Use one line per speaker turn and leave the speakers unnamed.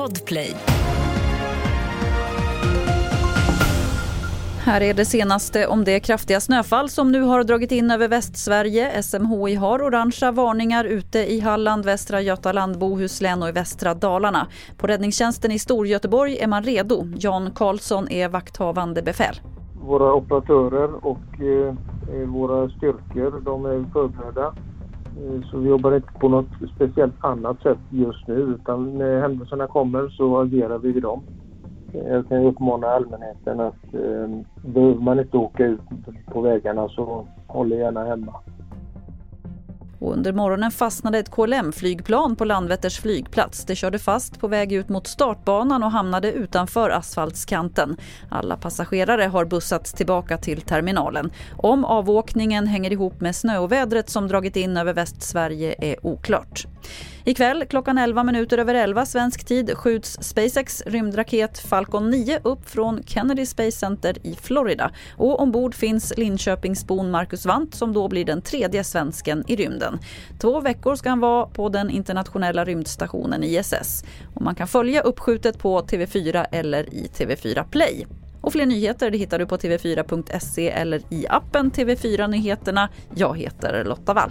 Podplay.
Här är det senaste om det kraftiga snöfall som nu har dragit in över Västsverige. SMHI har orangea varningar ute i Halland, Västra Götaland, Bohuslän och i västra Dalarna. På räddningstjänsten i Storgöteborg är man redo. Jan Karlsson är vakthavande befäl.
Våra operatörer och eh, våra styrkor de är förberedda. Eh, så vi jobbar inte på något speciellt annat sätt just nu utan när händelserna kommer så agerar vi vid dem. Jag kan uppmana allmänheten att eh, behöver man inte åka ut på vägarna så håll er gärna hemma.
Och under morgonen fastnade ett KLM-flygplan på Landvetters flygplats. Det körde fast på väg ut mot startbanan och hamnade utanför asfaltskanten. Alla passagerare har bussats tillbaka till terminalen. Om avåkningen hänger ihop med snöovädret som dragit in över Västsverige är oklart. Ikväll klockan 11 minuter över 11 svensk tid skjuts SpaceX rymdraket Falcon 9 upp från Kennedy Space Center i Florida. Och ombord finns Linköpingsbon Marcus Wandt som då blir den tredje svensken i rymden. Två veckor ska han vara på den internationella rymdstationen ISS. Och man kan följa uppskjutet på TV4 eller i TV4 Play. Och fler nyheter det hittar du på tv4.se eller i appen TV4 Nyheterna. Jag heter Lotta Wall.